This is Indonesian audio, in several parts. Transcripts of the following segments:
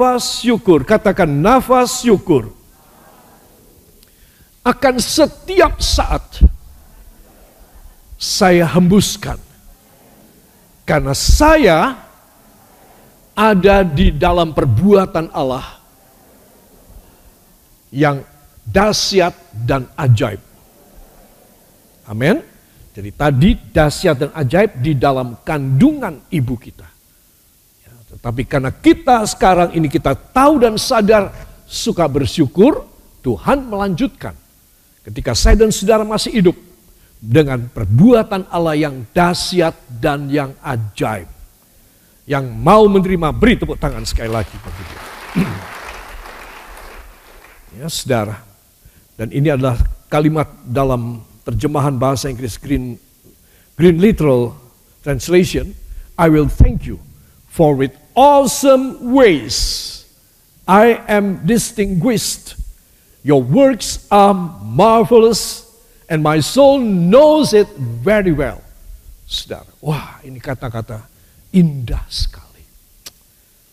nafas syukur. Katakan nafas syukur. Akan setiap saat saya hembuskan. Karena saya ada di dalam perbuatan Allah yang dahsyat dan ajaib. Amin. Jadi tadi dahsyat dan ajaib di dalam kandungan ibu kita. Tetapi karena kita sekarang ini kita tahu dan sadar suka bersyukur, Tuhan melanjutkan. Ketika saya dan saudara masih hidup dengan perbuatan Allah yang dahsyat dan yang ajaib. Yang mau menerima beri tepuk tangan sekali lagi bagi ya saudara. Dan ini adalah kalimat dalam terjemahan bahasa Inggris Green, Green Literal Translation, I will thank you for with awesome ways I am distinguished. Your works are marvelous and my soul knows it very well. Saudara, wah ini kata-kata indah sekali.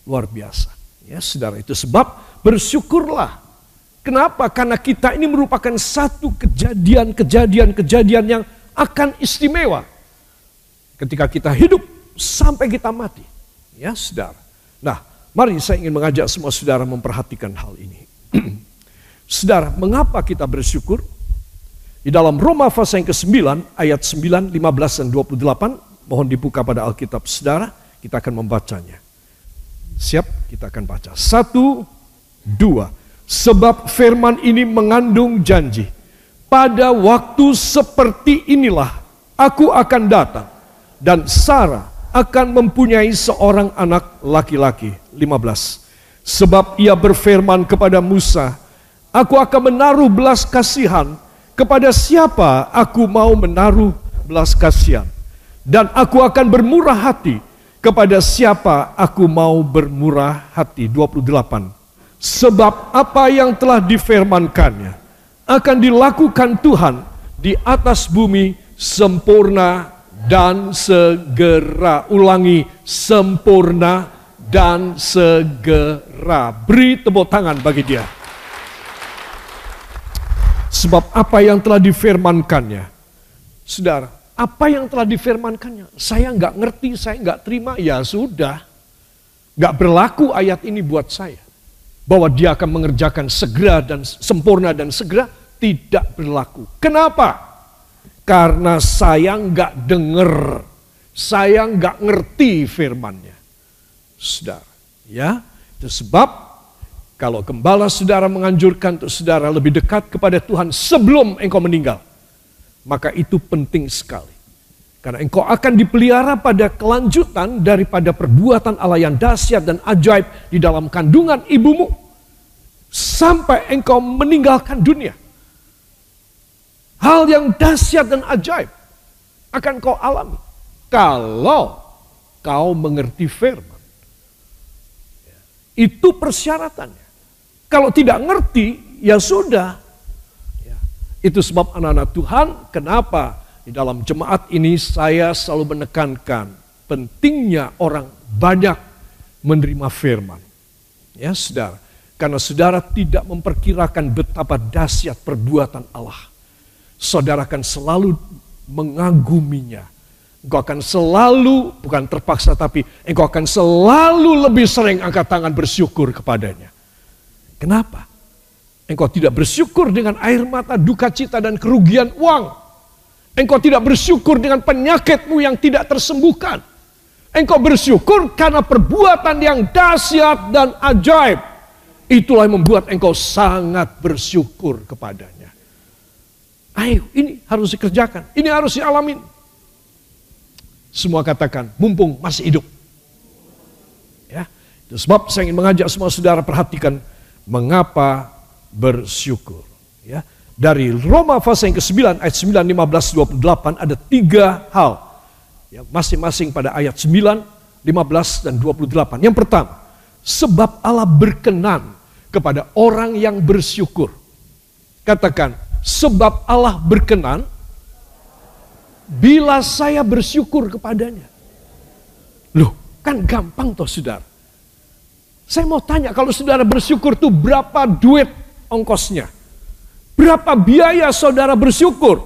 Luar biasa. Ya saudara, itu sebab bersyukurlah Kenapa? Karena kita ini merupakan satu kejadian-kejadian-kejadian yang akan istimewa. Ketika kita hidup sampai kita mati. Ya saudara. Nah mari saya ingin mengajak semua saudara memperhatikan hal ini. saudara, mengapa kita bersyukur? Di dalam Roma pasal yang ke-9 ayat 9, 15 dan 28. Mohon dibuka pada Alkitab saudara. Kita akan membacanya. Siap? Kita akan baca. Satu, dua. Sebab firman ini mengandung janji. Pada waktu seperti inilah aku akan datang dan Sarah akan mempunyai seorang anak laki-laki. 15. Sebab ia berfirman kepada Musa, aku akan menaruh belas kasihan kepada siapa aku mau menaruh belas kasihan. Dan aku akan bermurah hati kepada siapa aku mau bermurah hati. 28 Sebab apa yang telah difirmankannya akan dilakukan Tuhan di atas bumi sempurna dan segera. Ulangi, sempurna dan segera. Beri tepuk tangan bagi dia. Sebab apa yang telah difirmankannya. Saudara, apa yang telah difirmankannya? Saya nggak ngerti, saya nggak terima, ya sudah. Nggak berlaku ayat ini buat saya bahwa dia akan mengerjakan segera dan sempurna dan segera tidak berlaku. Kenapa? Karena saya nggak dengar, saya nggak ngerti firmannya. Saudara, ya, itu sebab kalau gembala saudara menganjurkan untuk saudara lebih dekat kepada Tuhan sebelum engkau meninggal, maka itu penting sekali. Karena engkau akan dipelihara pada kelanjutan daripada perbuatan Allah yang dahsyat dan ajaib di dalam kandungan ibumu. Sampai engkau meninggalkan dunia. Hal yang dahsyat dan ajaib akan kau alami. Kalau kau mengerti firman. Itu persyaratannya. Kalau tidak ngerti, ya sudah. Itu sebab anak-anak Tuhan, kenapa di dalam jemaat ini saya selalu menekankan pentingnya orang banyak menerima firman. Ya, saudara. Karena saudara tidak memperkirakan betapa dahsyat perbuatan Allah. Saudara akan selalu mengaguminya. Engkau akan selalu, bukan terpaksa tapi engkau akan selalu lebih sering angkat tangan bersyukur kepadanya. Kenapa? Engkau tidak bersyukur dengan air mata, duka cita dan kerugian uang Engkau tidak bersyukur dengan penyakitmu yang tidak tersembuhkan. Engkau bersyukur karena perbuatan yang dahsyat dan ajaib. Itulah yang membuat engkau sangat bersyukur kepadanya. Ayo, ini harus dikerjakan. Ini harus dialamin. Semua katakan, mumpung masih hidup. Ya, itu sebab saya ingin mengajak semua saudara perhatikan mengapa bersyukur. Ya, dari Roma pasal yang ke-9 ayat 9, 15, 28 ada tiga hal. Ya, masing-masing pada ayat 9, 15, dan 28. Yang pertama, sebab Allah berkenan kepada orang yang bersyukur. Katakan, sebab Allah berkenan bila saya bersyukur kepadanya. Loh, kan gampang toh saudara. Saya mau tanya, kalau saudara bersyukur tuh berapa duit ongkosnya? Berapa biaya saudara bersyukur?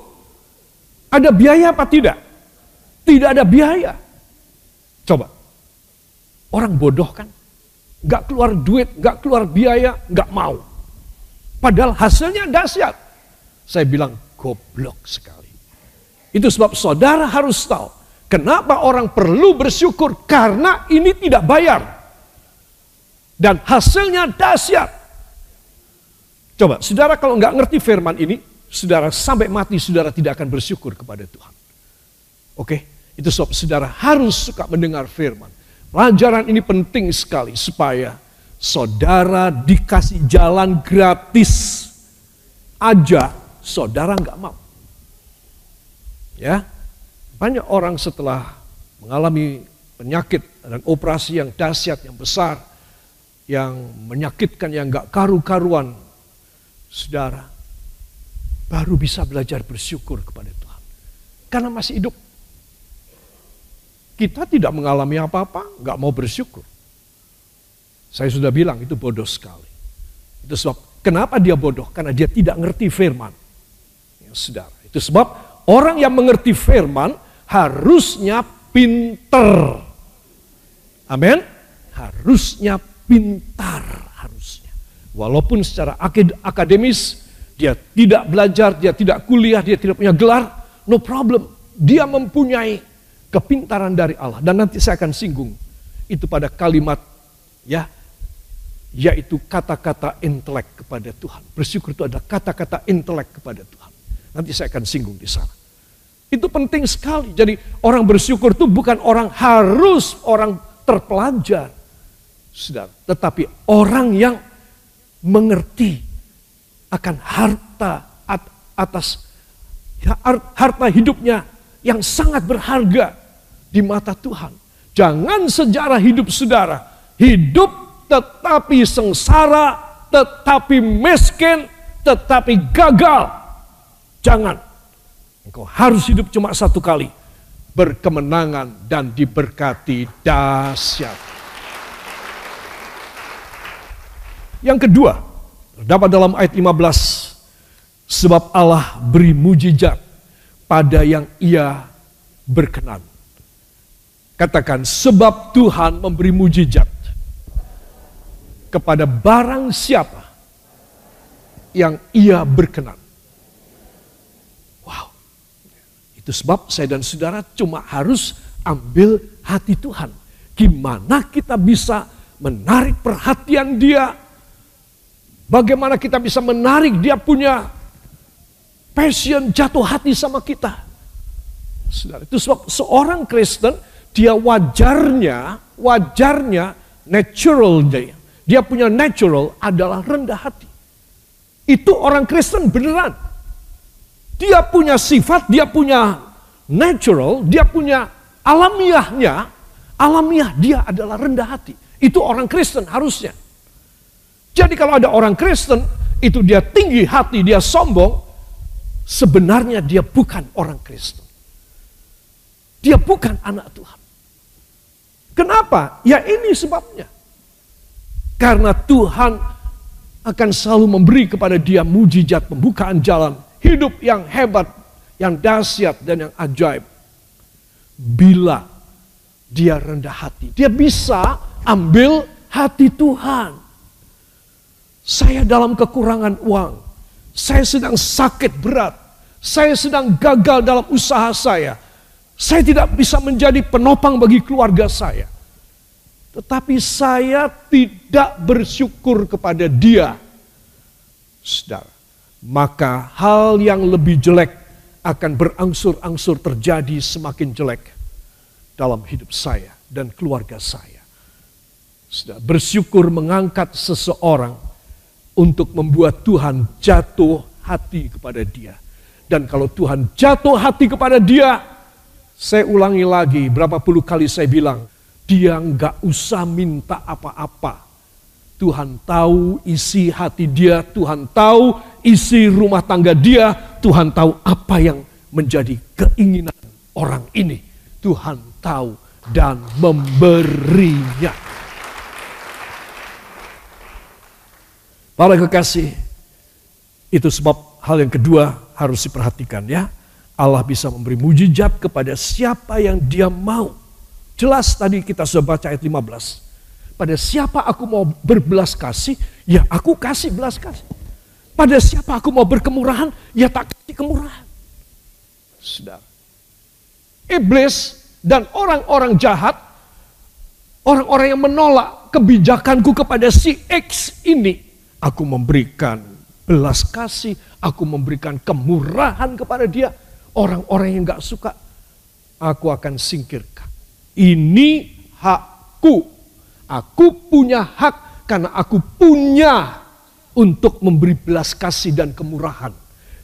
Ada biaya apa tidak? Tidak ada biaya. Coba. Orang bodoh kan? Gak keluar duit, gak keluar biaya, gak mau. Padahal hasilnya dahsyat. Saya bilang goblok sekali. Itu sebab saudara harus tahu. Kenapa orang perlu bersyukur? Karena ini tidak bayar dan hasilnya dahsyat. Coba, saudara kalau nggak ngerti firman ini, saudara sampai mati saudara tidak akan bersyukur kepada Tuhan. Oke, itu sebab saudara harus suka mendengar firman. Pelajaran ini penting sekali supaya saudara dikasih jalan gratis aja, saudara nggak mau. Ya, banyak orang setelah mengalami penyakit dan operasi yang dahsyat, yang besar, yang menyakitkan, yang gak karu-karuan, saudara, baru bisa belajar bersyukur kepada Tuhan. Karena masih hidup. Kita tidak mengalami apa-apa, gak mau bersyukur. Saya sudah bilang itu bodoh sekali. Itu sebab kenapa dia bodoh? Karena dia tidak ngerti firman. Saudara, itu sebab orang yang mengerti firman harusnya pinter. Amin. Harusnya pintar harusnya. Walaupun secara akademis dia tidak belajar, dia tidak kuliah, dia tidak punya gelar, no problem. Dia mempunyai kepintaran dari Allah. Dan nanti saya akan singgung itu pada kalimat ya yaitu kata-kata intelek kepada Tuhan. Bersyukur itu adalah kata-kata intelek kepada Tuhan. Nanti saya akan singgung di sana. Itu penting sekali. Jadi orang bersyukur itu bukan orang harus orang terpelajar saudara. Tetapi orang yang mengerti akan harta atas ya, harta hidupnya yang sangat berharga di mata Tuhan. Jangan sejarah hidup saudara, hidup tetapi sengsara, tetapi miskin, tetapi gagal. Jangan. Engkau harus hidup cuma satu kali. Berkemenangan dan diberkati dahsyat. Yang kedua, dapat dalam ayat 15, sebab Allah beri mujizat pada yang ia berkenan. Katakan, sebab Tuhan memberi mujizat kepada barang siapa yang ia berkenan. Wow. Itu sebab saya dan saudara cuma harus ambil hati Tuhan. Gimana kita bisa menarik perhatian dia Bagaimana kita bisa menarik dia punya passion jatuh hati sama kita. Saudara, itu sebab seorang Kristen dia wajarnya, wajarnya natural dia. Dia punya natural adalah rendah hati. Itu orang Kristen beneran. Dia punya sifat, dia punya natural, dia punya alamiahnya, alamiah dia adalah rendah hati. Itu orang Kristen harusnya. Jadi kalau ada orang Kristen, itu dia tinggi hati, dia sombong, sebenarnya dia bukan orang Kristen. Dia bukan anak Tuhan. Kenapa? Ya ini sebabnya. Karena Tuhan akan selalu memberi kepada dia mujizat pembukaan jalan. Hidup yang hebat, yang dahsyat dan yang ajaib. Bila dia rendah hati. Dia bisa ambil hati Tuhan. Saya dalam kekurangan uang. Saya sedang sakit berat. Saya sedang gagal dalam usaha saya. Saya tidak bisa menjadi penopang bagi keluarga saya. Tetapi saya tidak bersyukur kepada dia. Saudara, maka hal yang lebih jelek akan berangsur-angsur terjadi semakin jelek dalam hidup saya dan keluarga saya. Saudara, bersyukur mengangkat seseorang untuk membuat Tuhan jatuh hati kepada dia. Dan kalau Tuhan jatuh hati kepada dia, saya ulangi lagi berapa puluh kali saya bilang, dia nggak usah minta apa-apa. Tuhan tahu isi hati dia, Tuhan tahu isi rumah tangga dia, Tuhan tahu apa yang menjadi keinginan orang ini. Tuhan tahu dan memberinya. Para kekasih, itu sebab hal yang kedua harus diperhatikan ya. Allah bisa memberi mujizat kepada siapa yang dia mau. Jelas tadi kita sudah baca ayat 15. Pada siapa aku mau berbelas kasih, ya aku kasih belas kasih. Pada siapa aku mau berkemurahan, ya tak kasih kemurahan. Saudara. Iblis dan orang-orang jahat, orang-orang yang menolak kebijakanku kepada si X ini, aku memberikan belas kasih, aku memberikan kemurahan kepada dia. Orang-orang yang gak suka, aku akan singkirkan. Ini hakku. Aku punya hak karena aku punya untuk memberi belas kasih dan kemurahan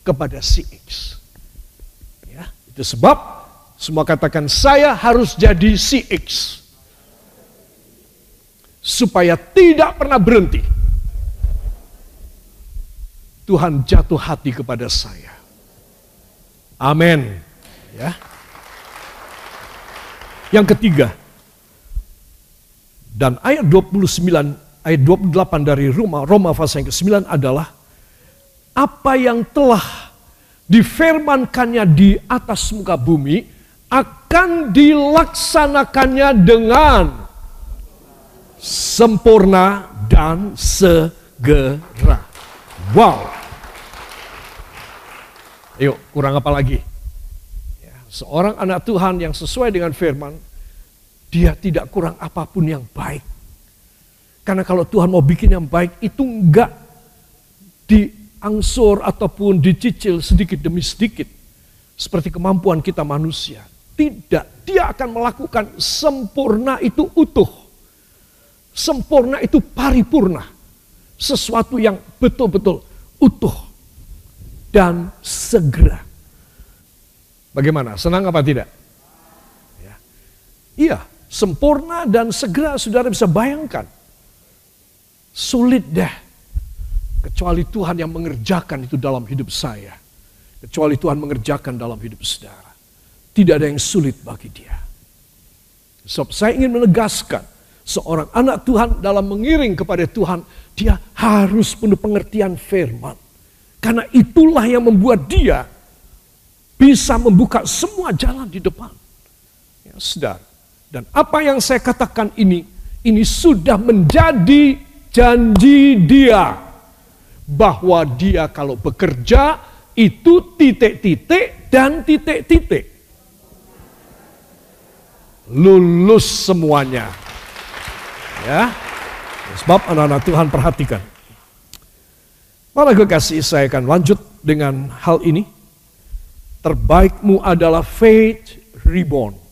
kepada si X. Ya, itu sebab semua katakan saya harus jadi si X. Supaya tidak pernah berhenti. Tuhan jatuh hati kepada saya. Amin. Ya. Yang ketiga, dan ayat 29 ayat 28 dari Roma, Roma pasal yang ke-9 adalah apa yang telah difirmankannya di atas muka bumi akan dilaksanakannya dengan sempurna dan segera. Wow. Yuk, kurang apa lagi? Ya, seorang anak Tuhan yang sesuai dengan firman, dia tidak kurang apa pun yang baik karena kalau Tuhan mau bikin yang baik itu enggak diangsur ataupun dicicil sedikit demi sedikit. Seperti kemampuan kita manusia. Tidak, dia akan melakukan sempurna itu utuh. Sempurna itu paripurna. Sesuatu yang betul-betul utuh dan segera. Bagaimana? Senang apa tidak? Ya. Iya, sempurna dan segera saudara bisa bayangkan. Sulit deh. Kecuali Tuhan yang mengerjakan itu dalam hidup saya. Kecuali Tuhan mengerjakan dalam hidup saudara. Tidak ada yang sulit bagi dia. Sebab saya ingin menegaskan. Seorang anak Tuhan dalam mengiring kepada Tuhan. Dia harus penuh pengertian firman. Karena itulah yang membuat dia bisa membuka semua jalan di depan. Ya, saudara. Dan apa yang saya katakan ini, ini sudah menjadi janji dia bahwa dia kalau bekerja itu titik-titik dan titik-titik. Lulus semuanya. Ya. Sebab anak-anak Tuhan perhatikan. Para kekasih saya akan lanjut dengan hal ini. Terbaikmu adalah faith reborn.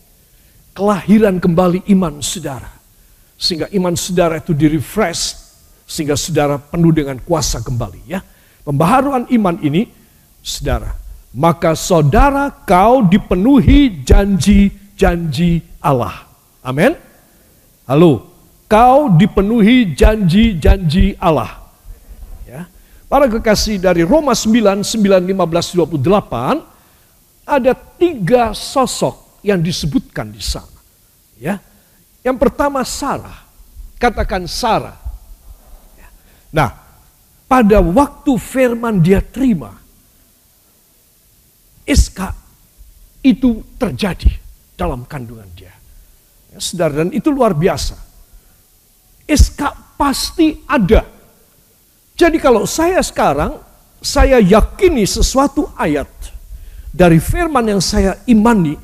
Kelahiran kembali iman saudara. Sehingga iman saudara itu di-refresh sehingga saudara penuh dengan kuasa kembali ya. Pembaharuan iman ini saudara, maka saudara kau dipenuhi janji-janji Allah. Amin. Halo, kau dipenuhi janji-janji Allah. Ya. Para kekasih dari Roma 9, 9, 15, 28, ada tiga sosok yang disebutkan di sana. Ya. Yang pertama Sarah. Katakan Sarah. Nah, pada waktu firman dia terima, Iska itu terjadi dalam kandungan dia. Ya, saudara, dan itu luar biasa. Iska pasti ada. Jadi kalau saya sekarang, saya yakini sesuatu ayat dari firman yang saya imani,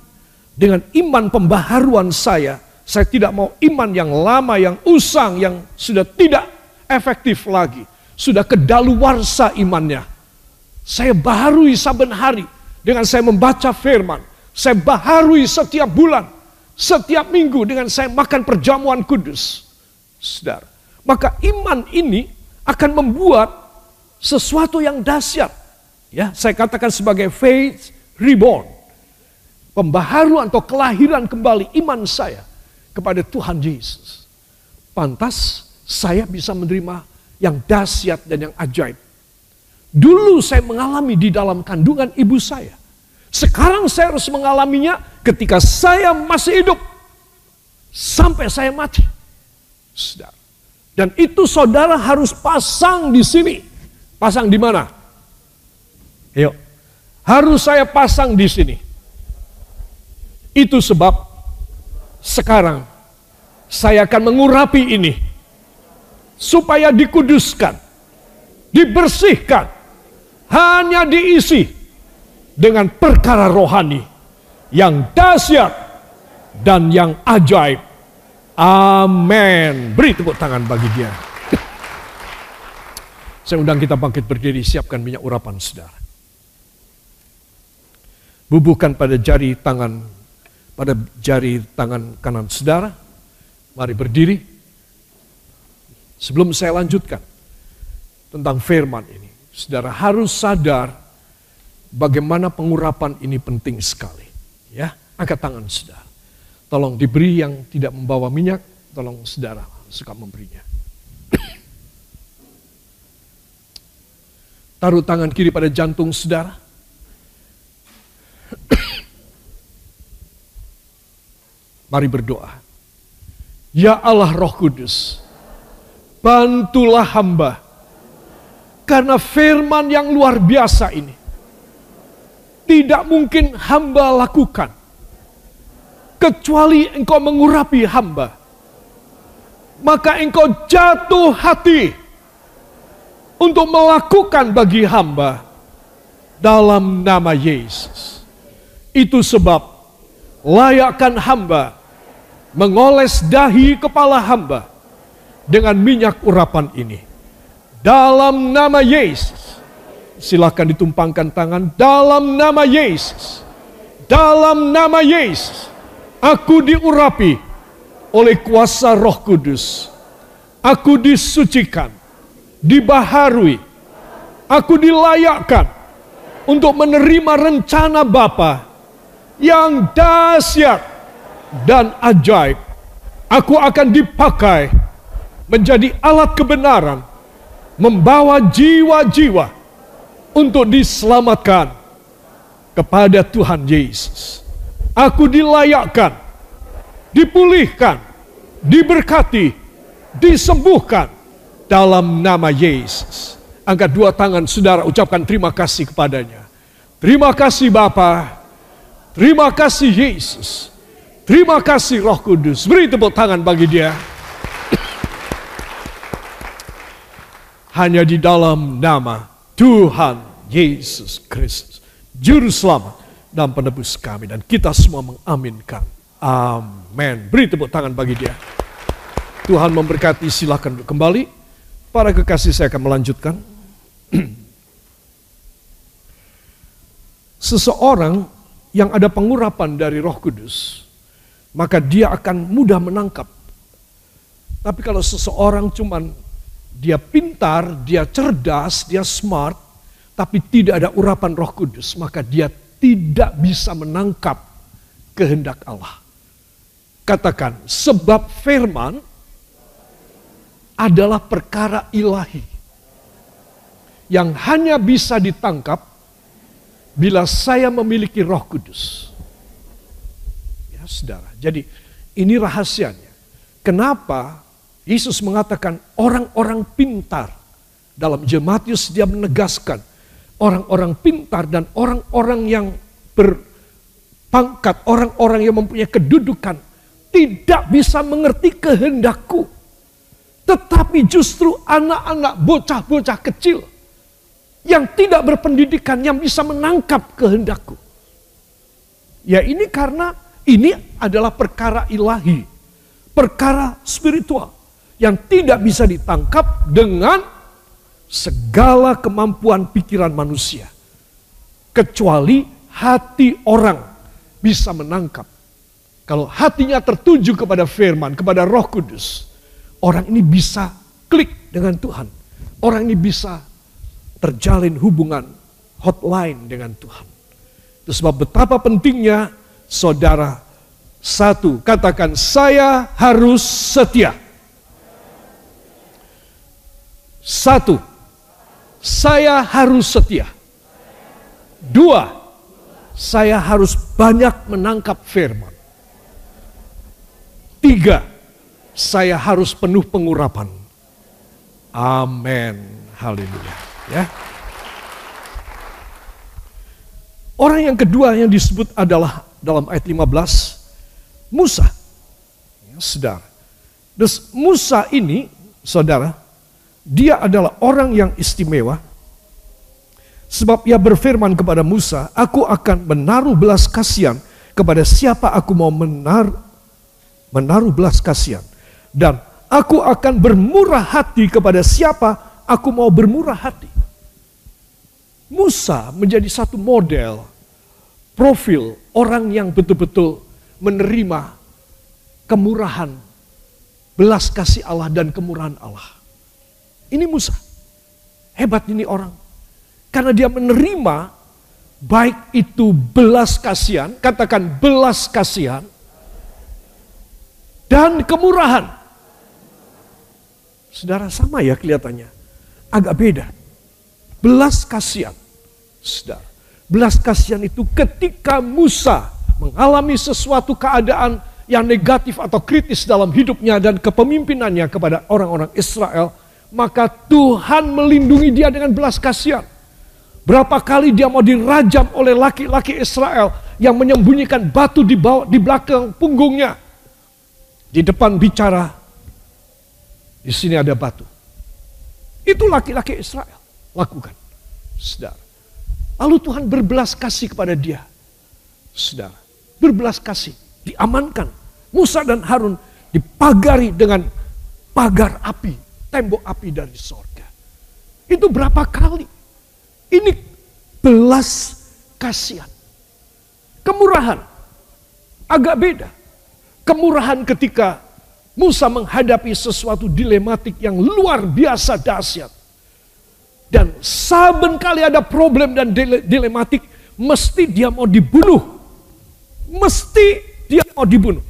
dengan iman pembaharuan saya, saya tidak mau iman yang lama, yang usang, yang sudah tidak efektif lagi. Sudah kedaluwarsa imannya. Saya baharui saben hari dengan saya membaca firman. Saya baharui setiap bulan, setiap minggu dengan saya makan perjamuan kudus. Saudara, maka iman ini akan membuat sesuatu yang dahsyat. Ya, saya katakan sebagai faith reborn. Pembaharuan atau kelahiran kembali iman saya kepada Tuhan Yesus. Pantas saya bisa menerima yang dahsyat dan yang ajaib. Dulu saya mengalami di dalam kandungan ibu saya. Sekarang saya harus mengalaminya ketika saya masih hidup. Sampai saya mati. Saudara. Dan itu saudara harus pasang di sini. Pasang di mana? Yuk. Harus saya pasang di sini. Itu sebab sekarang saya akan mengurapi ini supaya dikuduskan, dibersihkan, hanya diisi dengan perkara rohani yang dahsyat dan yang ajaib. Amin. Beri tepuk tangan bagi dia. Saya undang kita bangkit berdiri, siapkan minyak urapan saudara. Bubuhkan pada jari tangan, pada jari tangan kanan saudara. Mari berdiri. Sebelum saya lanjutkan tentang firman ini, saudara harus sadar bagaimana pengurapan ini penting sekali. Ya, angkat tangan saudara. Tolong diberi yang tidak membawa minyak, tolong saudara suka memberinya. Taruh tangan kiri pada jantung saudara. Mari berdoa. Ya Allah Roh Kudus, bantulah hamba karena firman yang luar biasa ini tidak mungkin hamba lakukan kecuali engkau mengurapi hamba. Maka engkau jatuh hati untuk melakukan bagi hamba dalam nama Yesus. Itu sebab layakkan hamba mengoles dahi kepala hamba dengan minyak urapan ini. Dalam nama Yesus. Silahkan ditumpangkan tangan dalam nama Yesus. Dalam nama Yesus Aku diurapi oleh kuasa Roh Kudus. Aku disucikan, dibaharui. Aku dilayakkan untuk menerima rencana Bapa yang dahsyat dan ajaib. Aku akan dipakai menjadi alat kebenaran, membawa jiwa-jiwa untuk diselamatkan kepada Tuhan Yesus. Aku dilayakkan, dipulihkan, diberkati, disembuhkan dalam nama Yesus. Angkat dua tangan saudara ucapkan terima kasih kepadanya. Terima kasih Bapa. Terima kasih Yesus. Terima kasih Roh Kudus. Beri tepuk tangan bagi dia. Hanya di dalam nama Tuhan Yesus Kristus. Juru selamat dan penebus kami. Dan kita semua mengaminkan. Amin. Beri tepuk tangan bagi dia. Tuhan memberkati silakan kembali. Para kekasih saya akan melanjutkan. Seseorang yang ada pengurapan dari roh kudus, maka dia akan mudah menangkap. Tapi kalau seseorang cuman dia pintar, dia cerdas, dia smart, tapi tidak ada urapan roh kudus, maka dia tidak bisa menangkap kehendak Allah. Katakan, sebab firman adalah perkara ilahi yang hanya bisa ditangkap bila saya memiliki Roh Kudus. Ya, Saudara. Jadi, ini rahasianya. Kenapa Yesus mengatakan orang-orang pintar dalam Jematius dia menegaskan orang-orang pintar dan orang-orang yang berpangkat, orang-orang yang mempunyai kedudukan tidak bisa mengerti kehendakku. Tetapi justru anak-anak bocah-bocah kecil yang tidak berpendidikan yang bisa menangkap kehendakku. Ya ini karena ini adalah perkara ilahi, perkara spiritual yang tidak bisa ditangkap dengan segala kemampuan pikiran manusia. Kecuali hati orang bisa menangkap. Kalau hatinya tertuju kepada firman, kepada roh kudus. Orang ini bisa klik dengan Tuhan. Orang ini bisa terjalin hubungan hotline dengan Tuhan. Itu sebab betapa pentingnya saudara satu, katakan saya harus setia. Satu, saya harus setia. Dua, saya harus banyak menangkap firman. Tiga, saya harus penuh pengurapan. Amin. Haleluya. Ya. Orang yang kedua yang disebut adalah dalam ayat 15 Musa. Ya, saudara. Terus Musa ini, saudara, dia adalah orang yang istimewa. Sebab ia berfirman kepada Musa, aku akan menaruh belas kasihan kepada siapa aku mau menaruh, menaruh belas kasihan. Dan aku akan bermurah hati kepada siapa aku mau bermurah hati. Musa menjadi satu model, profil orang yang betul-betul menerima kemurahan, belas kasih Allah dan kemurahan Allah. Ini Musa. Hebat ini orang. Karena dia menerima baik itu belas kasihan, katakan belas kasihan, dan kemurahan. Saudara sama ya kelihatannya. Agak beda. Belas kasihan Saudara. Belas kasihan itu ketika Musa mengalami sesuatu keadaan yang negatif atau kritis dalam hidupnya dan kepemimpinannya kepada orang-orang Israel, maka Tuhan melindungi dia dengan belas kasihan. Berapa kali dia mau dirajam oleh laki-laki Israel yang menyembunyikan batu di bawah di belakang punggungnya. Di depan bicara, di sini ada batu. Itu laki-laki Israel lakukan. Saudara. Lalu Tuhan berbelas kasih kepada dia. Saudara, berbelas kasih, diamankan. Musa dan Harun dipagari dengan pagar api, tembok api dari sorga. Itu berapa kali? Ini belas kasihan. Kemurahan. Agak beda. Kemurahan ketika Musa menghadapi sesuatu dilematik yang luar biasa dahsyat dan saben kali ada problem dan dilematik, mesti dia mau dibunuh. Mesti dia mau dibunuh.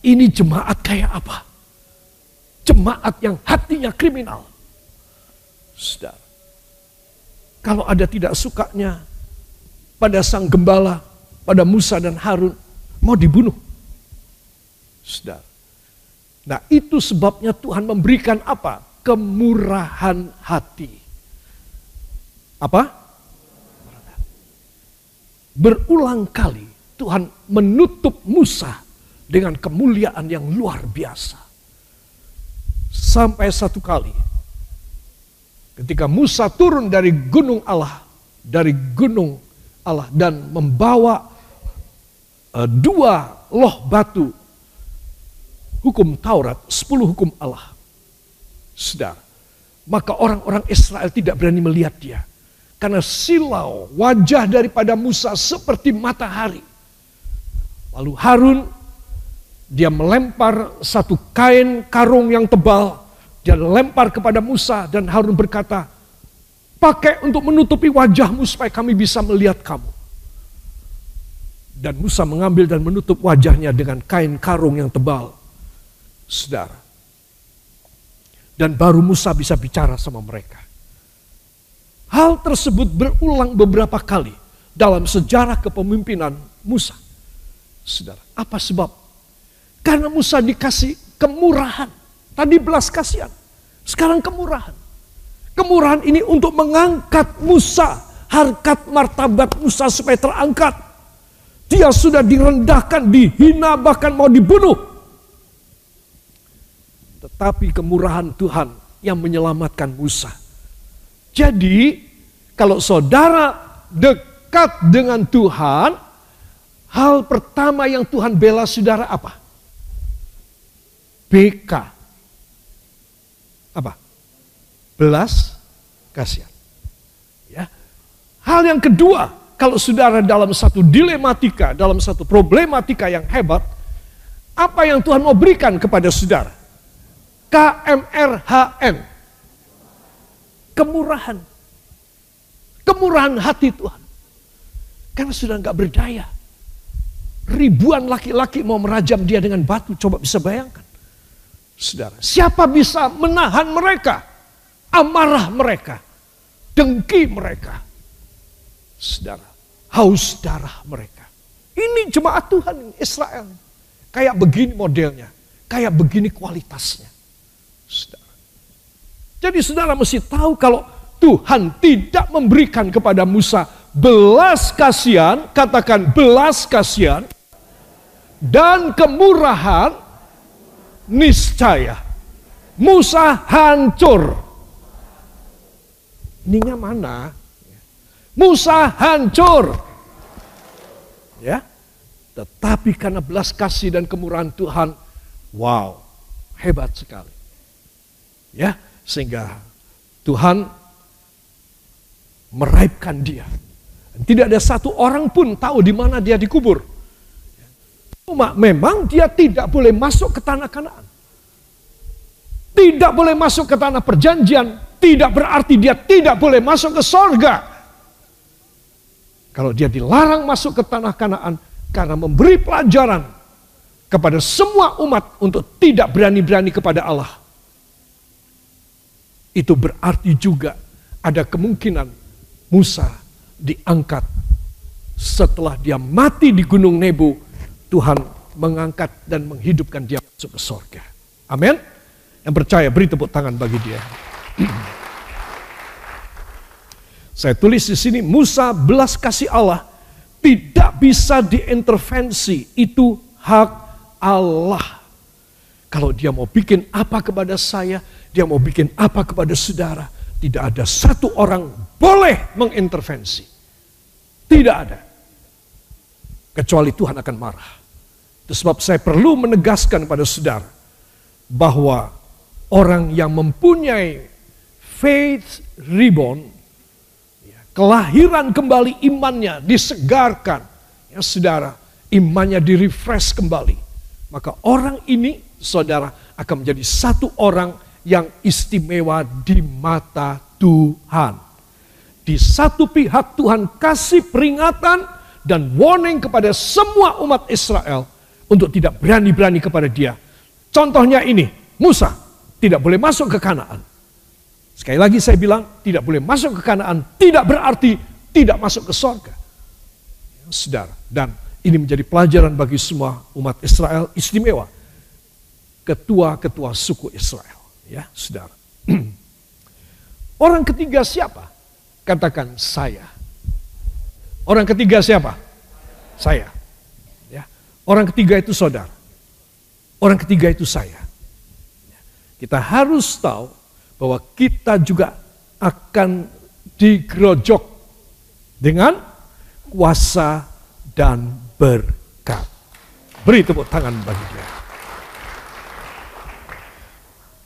Ini jemaat kayak apa? Jemaat yang hatinya kriminal. Sudah. Kalau ada tidak sukanya pada sang gembala, pada Musa dan Harun, mau dibunuh. Sudah. Nah itu sebabnya Tuhan memberikan apa? Kemurahan hati. Apa? Berulang kali Tuhan menutup Musa dengan kemuliaan yang luar biasa. Sampai satu kali ketika Musa turun dari gunung Allah, dari gunung Allah dan membawa uh, dua loh batu hukum Taurat, sepuluh hukum Allah Sedar. Maka orang-orang Israel tidak berani melihat dia. Karena silau wajah daripada Musa seperti matahari. Lalu Harun dia melempar satu kain karung yang tebal. Dia lempar kepada Musa dan Harun berkata, pakai untuk menutupi wajahmu supaya kami bisa melihat kamu. Dan Musa mengambil dan menutup wajahnya dengan kain karung yang tebal. Saudara, dan baru Musa bisa bicara sama mereka. Hal tersebut berulang beberapa kali dalam sejarah kepemimpinan Musa. Saudara, apa sebab? Karena Musa dikasih kemurahan. Tadi belas kasihan, sekarang kemurahan. Kemurahan ini untuk mengangkat Musa, harkat martabat Musa supaya terangkat. Dia sudah direndahkan, dihina, bahkan mau dibunuh tetapi kemurahan Tuhan yang menyelamatkan Musa. Jadi, kalau saudara dekat dengan Tuhan, hal pertama yang Tuhan bela saudara apa? BK. Apa? Belas kasihan. Ya. Hal yang kedua, kalau saudara dalam satu dilematika, dalam satu problematika yang hebat, apa yang Tuhan mau berikan kepada saudara? KMRHN. Kemurahan. Kemurahan hati Tuhan. Karena sudah nggak berdaya. Ribuan laki-laki mau merajam dia dengan batu. Coba bisa bayangkan. Saudara, siapa bisa menahan mereka? Amarah mereka. Dengki mereka. Saudara, haus darah mereka. Ini jemaat Tuhan Israel. Kayak begini modelnya. Kayak begini kualitasnya. Saudara. Jadi saudara mesti tahu kalau Tuhan tidak memberikan kepada Musa belas kasihan, katakan belas kasihan, dan kemurahan, niscaya Musa hancur. Ininya mana? Musa hancur. Ya. Tetapi karena belas kasih dan kemurahan Tuhan, wow, hebat sekali. Ya, sehingga Tuhan meraibkan dia. Tidak ada satu orang pun tahu di mana dia dikubur. Cuma memang dia tidak boleh masuk ke tanah Kanaan. Tidak boleh masuk ke tanah perjanjian, tidak berarti dia tidak boleh masuk ke sorga. Kalau dia dilarang masuk ke tanah Kanaan karena memberi pelajaran kepada semua umat untuk tidak berani-berani kepada Allah. Itu berarti juga ada kemungkinan Musa diangkat setelah dia mati di Gunung Nebo, Tuhan mengangkat dan menghidupkan dia masuk ke sorga. Amin. Yang percaya beri tepuk tangan bagi dia. Saya tulis di sini Musa belas kasih Allah tidak bisa diintervensi, itu hak Allah. Kalau dia mau bikin apa kepada saya, dia mau bikin apa kepada saudara, tidak ada satu orang boleh mengintervensi. Tidak ada. Kecuali Tuhan akan marah. Itu sebab saya perlu menegaskan pada saudara bahwa orang yang mempunyai faith reborn kelahiran kembali imannya disegarkan. Ya saudara, imannya direfresh kembali. Maka orang ini saudara akan menjadi satu orang yang istimewa di mata Tuhan. Di satu pihak Tuhan kasih peringatan dan warning kepada semua umat Israel untuk tidak berani-berani kepada dia. Contohnya ini, Musa tidak boleh masuk ke Kanaan. Sekali lagi saya bilang, tidak boleh masuk ke kanaan, tidak berarti tidak masuk ke sorga. Saudara, dan ini menjadi pelajaran bagi semua umat Israel istimewa. Ketua-ketua suku Israel. Ya, saudara. Orang ketiga siapa? Katakan saya. Orang ketiga siapa? Saya. Ya. Orang ketiga itu saudara. Orang ketiga itu saya. Ya. Kita harus tahu bahwa kita juga akan digerojok dengan kuasa dan berkat. Beri tepuk tangan bagi dia.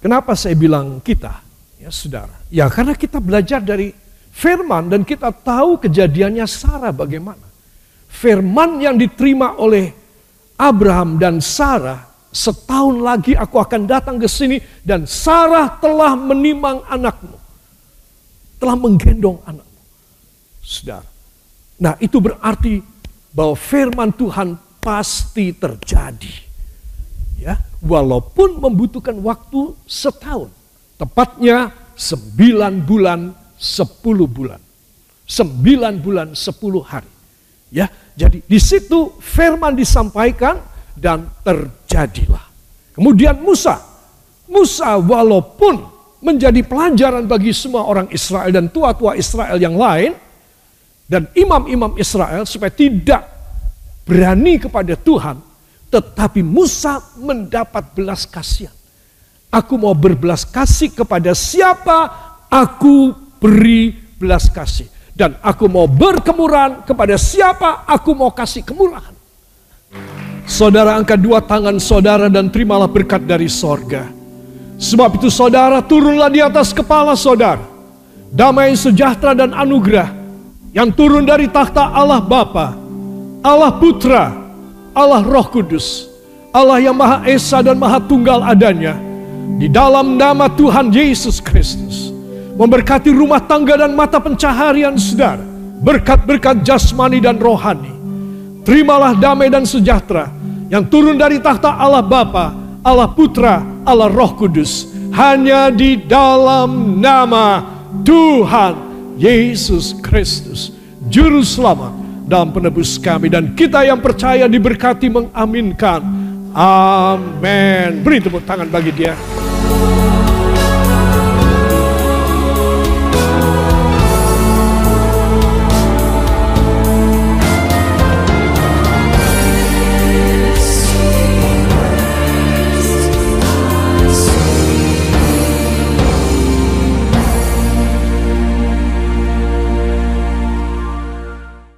Kenapa saya bilang kita? Ya saudara. Ya karena kita belajar dari firman dan kita tahu kejadiannya Sarah bagaimana. Firman yang diterima oleh Abraham dan Sarah setahun lagi aku akan datang ke sini dan Sarah telah menimang anakmu. Telah menggendong anakmu. Saudara. Nah itu berarti bahwa firman Tuhan pasti terjadi. Ya, walaupun membutuhkan waktu setahun. Tepatnya sembilan bulan sepuluh bulan. Sembilan bulan sepuluh hari. Ya, jadi di situ firman disampaikan, dan terjadilah. Kemudian Musa, Musa walaupun menjadi pelajaran bagi semua orang Israel dan tua-tua Israel yang lain, dan imam-imam Israel supaya tidak berani kepada Tuhan, tetapi Musa mendapat belas kasihan. Aku mau berbelas kasih kepada siapa aku beri belas kasih. Dan aku mau berkemurahan kepada siapa aku mau kasih kemurahan. Saudara angkat dua tangan saudara dan terimalah berkat dari sorga. Sebab itu saudara turunlah di atas kepala saudara. Damai sejahtera dan anugerah yang turun dari takhta Allah Bapa, Allah Putra, Allah Roh Kudus, Allah yang Maha Esa dan Maha Tunggal adanya. Di dalam nama Tuhan Yesus Kristus. Memberkati rumah tangga dan mata pencaharian saudara. Berkat-berkat jasmani dan rohani. Terimalah damai dan sejahtera yang turun dari takhta Allah Bapa, Allah Putra, Allah Roh Kudus hanya di dalam nama Tuhan Yesus Kristus, juru selamat dalam penebus kami dan kita yang percaya diberkati mengaminkan. Amin. Beri tepuk tangan bagi dia.